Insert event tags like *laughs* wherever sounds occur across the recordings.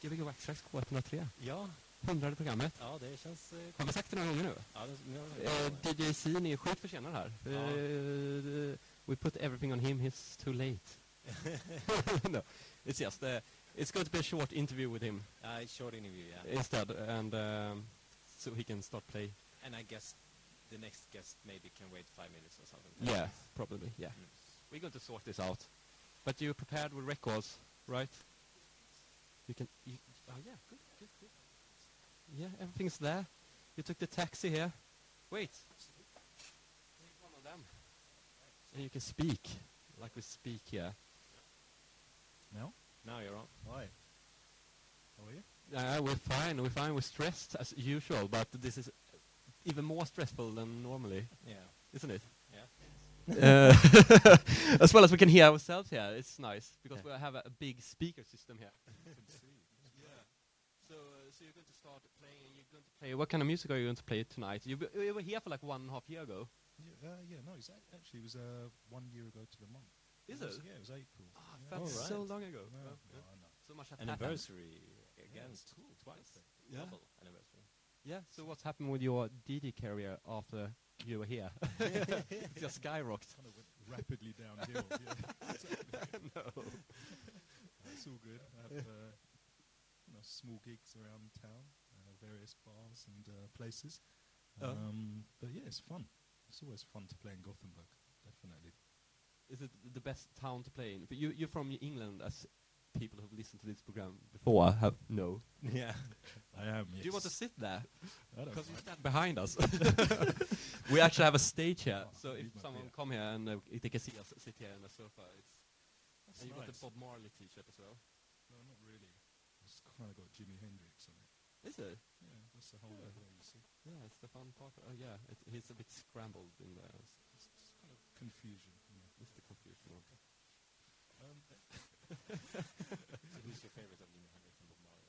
Gbg Waxtracks K103. Ja, Hundrade programmet. ja det känns... Eh, Har vi sagt det några gånger nu? ja, det, nu, Uh, DJ Scene är sjukt försenad här. Ja. Eh, we put everything on him, he's too late. *laughs* no, it's just, uh, it's going to be a short interview with him uh, short interview, yeah. instead, and um, so he can start play. And I guess the next guest maybe can wait five minutes or something. Yeah, probably, yeah. Mm. We're going to sort this out. But you prepared with records, right? You can, you, oh yeah, good, good, good. Yeah, everything's there. You took the taxi here. Wait. Take one of them. And you can speak, like we speak here. No? Now you're on. Hi. How are you? Uh, we're fine, we're fine, we're stressed as usual, but this is even more stressful than normally, Yeah. isn't it? Yeah. *laughs* Uh, *laughs* as well as we can hear ourselves here, it's nice because Yeah. we have a, a big speaker system here. *laughs* yeah. So, uh, so you're going to start playing. You're going to play. What kind of music are you going to play tonight? You, b- you were here for like one and a half year ago. Yeah, uh, yeah no, it's ac- actually it was uh, one year ago to the month. Is was- it? Yeah, it was April. Ah, yeah. felt Alright. so long ago. No, Oh, no, yeah. no. So much has happened. Anniversary again. it's cool. Twice. Yeah. Double anniversary. Yeah. So what's happened with your DD career after you were here? it *laughs* just skyrocketed. Kind of went rapidly downhill. yeah. *laughs* no. Uh, it's all good. I have uh, you know, small gigs around town, uh, various bars and uh, places. Oh. Um, but yeah, it's fun. It's always fun to play in Gothenburg. Definitely. Is it the best town to play in? But you, you're from England, as people who've listened to this program before have no. *laughs* Yeah. I am. Do you want to sit there? Because you stand behind us. *laughs* we actually have a stage here, Oh, so if someone beer. come here and uh, they can see us sit here on the sofa, it's. That's and you got the. Bob Marley T-shirt as well. No, not really. It's kind of got Jimi Hendrix on it. Is it? Yeah, that's the whole Yeah. idea, you see. Yeah, it's the fun part. Oh yeah, it, he's a bit scrambled in there. It's, It's kind of confusion. You know. it's the confusion. Of Um, So who's your favorite of Jimi Hendrix and Bob Marley?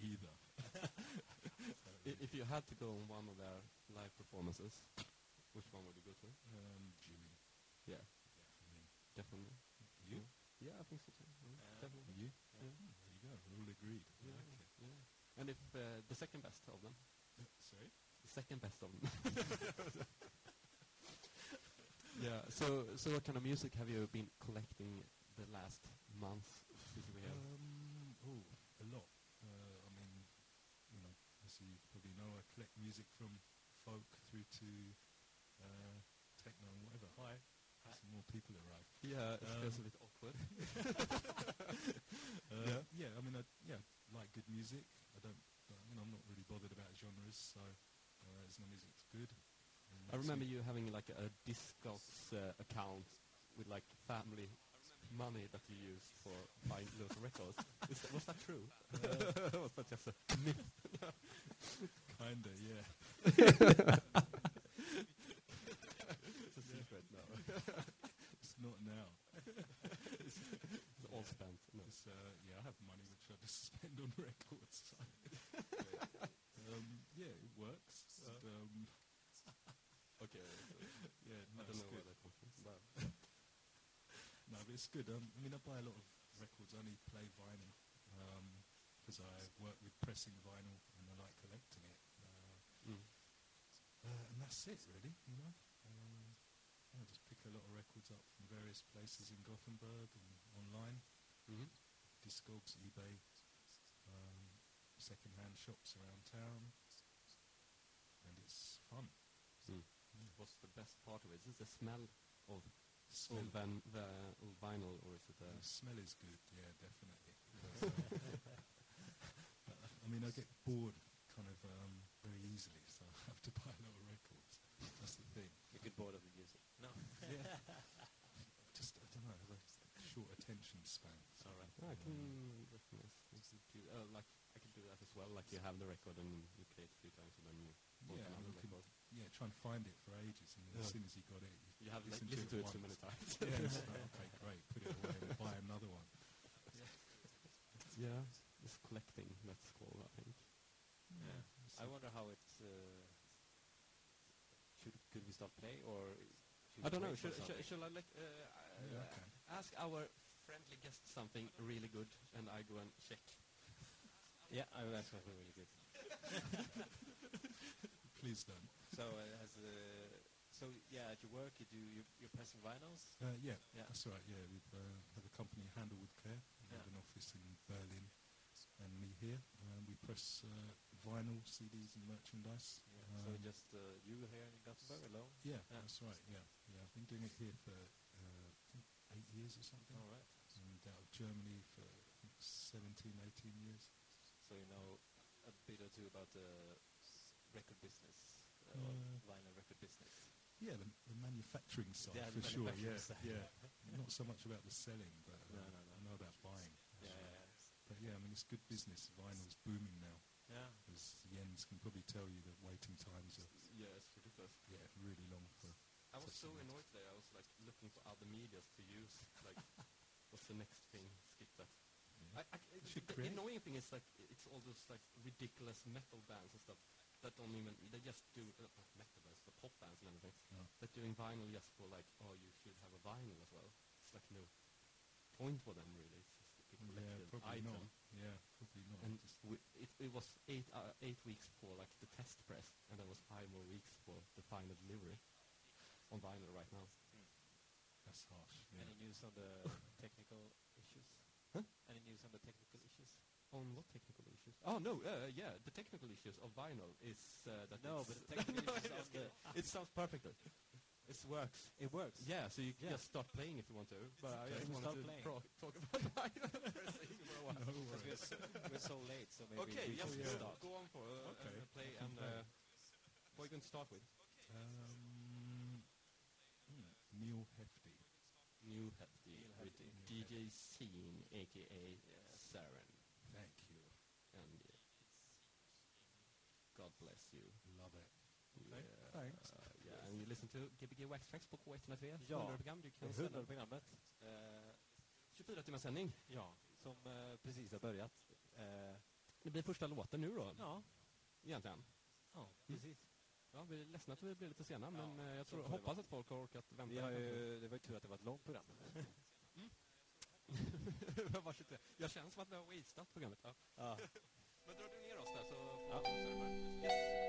either. I- if you had to go on one of their live performances, which one would you go to? Um, Jimi. Yeah, Yeah, for me. definitely. You? Yeah, I think so too. Mm, Uh, definitely. You? Yeah. Hmm, there you go. We're all agreed. I Yeah, like yeah. And if uh, the second best of them, Sorry? the second best of them. *laughs* *laughs* yeah. So, so what kind of music have you been collecting the last month since we have? Um, oh, a lot. Uh, I mean, you know, as you probably know, I collect music from folk through to uh, techno and whatever. Hi. Some more people arrive. yeah, it feels a um, bit awkward. *laughs* *laughs* Uh, yeah. I mean, I, yeah, like good music. I don't, you know, I'm not really bothered about genres, so uh, as long as it's good. I remember you having like a Discogs uh, account with like family money that you used for buying of records. Is that, was that true? *laughs* was that just a myth? *laughs* Kinda, yeah. It's a secret now. *laughs* It's not now. it's all spent. No. It's, uh, yeah, I have money which I just spend on records. So. yeah. Um, yeah, it works. Uh. um, Okay. yeah, no, I don't it's know good. where that comes from. but- No, but it's good. Um, I mean, I buy a lot of records. I only play vinyl because I work with pressing vinyl and I like collecting it. Uh, Mm. uh, and that's it, really. You know, um, I just pick a lot of records up from various places in Gothenburg and online. Mhm. Discogs, eBay, um, second-hand shops around town, and it's fun. Mm. What's the best part of it? Is it the smell of Smell, old, the vinyl, or is it the? the smell is good, yeah, definitely. But, I mean, I get bored kind of um, very easily, so I have to buy a lot of records. That's the thing. You get bored of the music. No. Yeah. Just I don't know, I have a short attention span. so, All right. I can recognize. Do, uh, like I can do that as well. Like you have the record and you play it a few times and then you want yeah, another you can, record. yeah, try and find it for ages, and Yeah. as soon as you got it, you, You have like, listen listened to it once. too many times. *laughs* yeah, it's like, okay, great, put it away and buy another one. *laughs* yeah, it's collecting. That's called, I think. Yeah. it's I wonder how it. Uh, should could we stop play or? Should I don't know. wait Should, should, should I like uh, Yeah, uh, okay. ask our friendly guest something really good, and I go and check. *laughs* Yeah, I will ask something really good. Please don't. So uh, as uh, so yeah, at your work you do you, you're pressing vinyls. Uh, yeah, Yeah. that's right. Yeah, we uh, have a company, Handle with Care. We have an office in Berlin, and me here. Um, we press uh, vinyl, CDs, and merchandise. Yeah. so Um, just uh, you here in Gothenburg alone. Yeah, Yeah. that's right. Yeah, yeah. I've been doing it here for uh, eight years or something, All right. and out of Germany for I think 17, 18 years. So you know a bit or two about the record business, uh, or Uh, vinyl record business. Yeah, the, the manufacturing side Yeah, for the sure. Yeah, side. yeah. Not so much about the selling, but uh, No, no, no. I know about buying. Yeah, yeah, But yeah, I mean it's good business. Vinyl's booming now. yeah. As Jens can probably tell you, the waiting times are Yeah, it's ridiculous. yeah really long for. I was so Such annoyed today. I was like looking for other medias to use. Like, *laughs* what's the next thing? Skip that. I, I, it- the create- annoying thing is like it's all those like ridiculous metal bands and stuff that don't even they just do uh, not metal bands, the pop bands and everything. Yeah. That doing vinyl just for like oh you should have a vinyl as well. It's like no point for them really. It's just a Yeah, probably item. not. Yeah, probably not. And Just- we, it, it was eight uh, eight weeks for like the test press, and there was five more weeks for the final delivery on vinyl right now. that's harsh. Yeah. Any news on the *laughs* technical issues? Huh? Any news on the technical issues? On what technical issues? Oh no, uh, yeah, the technical issues of vinyl is uh, that No, it's- but the technical *laughs* issues I'm of the- it sounds perfectly. It works. It works. Yeah, so you can Yeah. just start playing if you want to. But I Okay. just wanted Start to playing. pro- talk about *laughs* vinyl for a second for a while. No Because we're so, we're so late, so maybe Okay, we yes, should go, start. go on for uh, Okay, uh, play can and play. uh, what are you going to start with? Um, hmm, Neal Hefti. New Hefty Neil with Hefti. DJ Seen, aka Saren. Bless you. Love it. Yeah, Thanks. uh, yeah, and you listen to Gbg Wax Tracks på K103. Ja, program. Du kan Det ställa Hundradprogrammet. Eh, 24 timmars sändning. ja, som eh, precis har börjat. Eh, Det blir första låten nu då, ja, egentligen. ja, precis. Ja, vi är ledsna att vi blir lite sena, men Ja, eh, jag tror, hoppas att folk har orkat vänta. Vi har ju, det var ju tur att det var ett långt program. Varsågod. *laughs* Jag känner som att vi har wastat programmet. Ja. Ja. *laughs* Men drar du ner oss där så får Ja. Yes.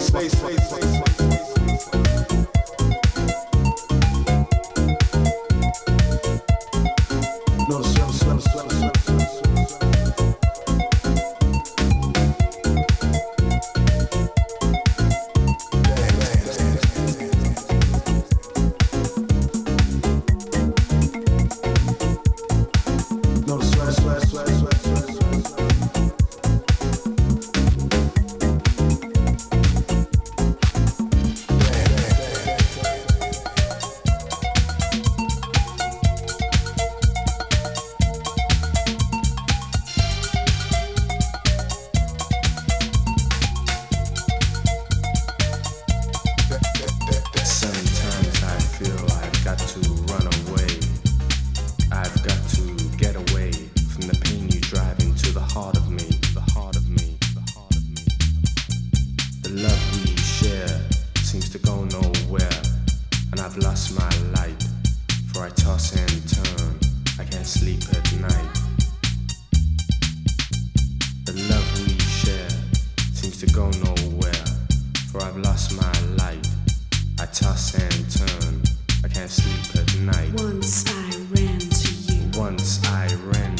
space, space, space, space. I've lost my light, for I toss and turn, I can't sleep at night. The love we share seems to go nowhere, for I've lost my light, I toss and turn, I can't sleep at night. Once I ran to you. Once I ran.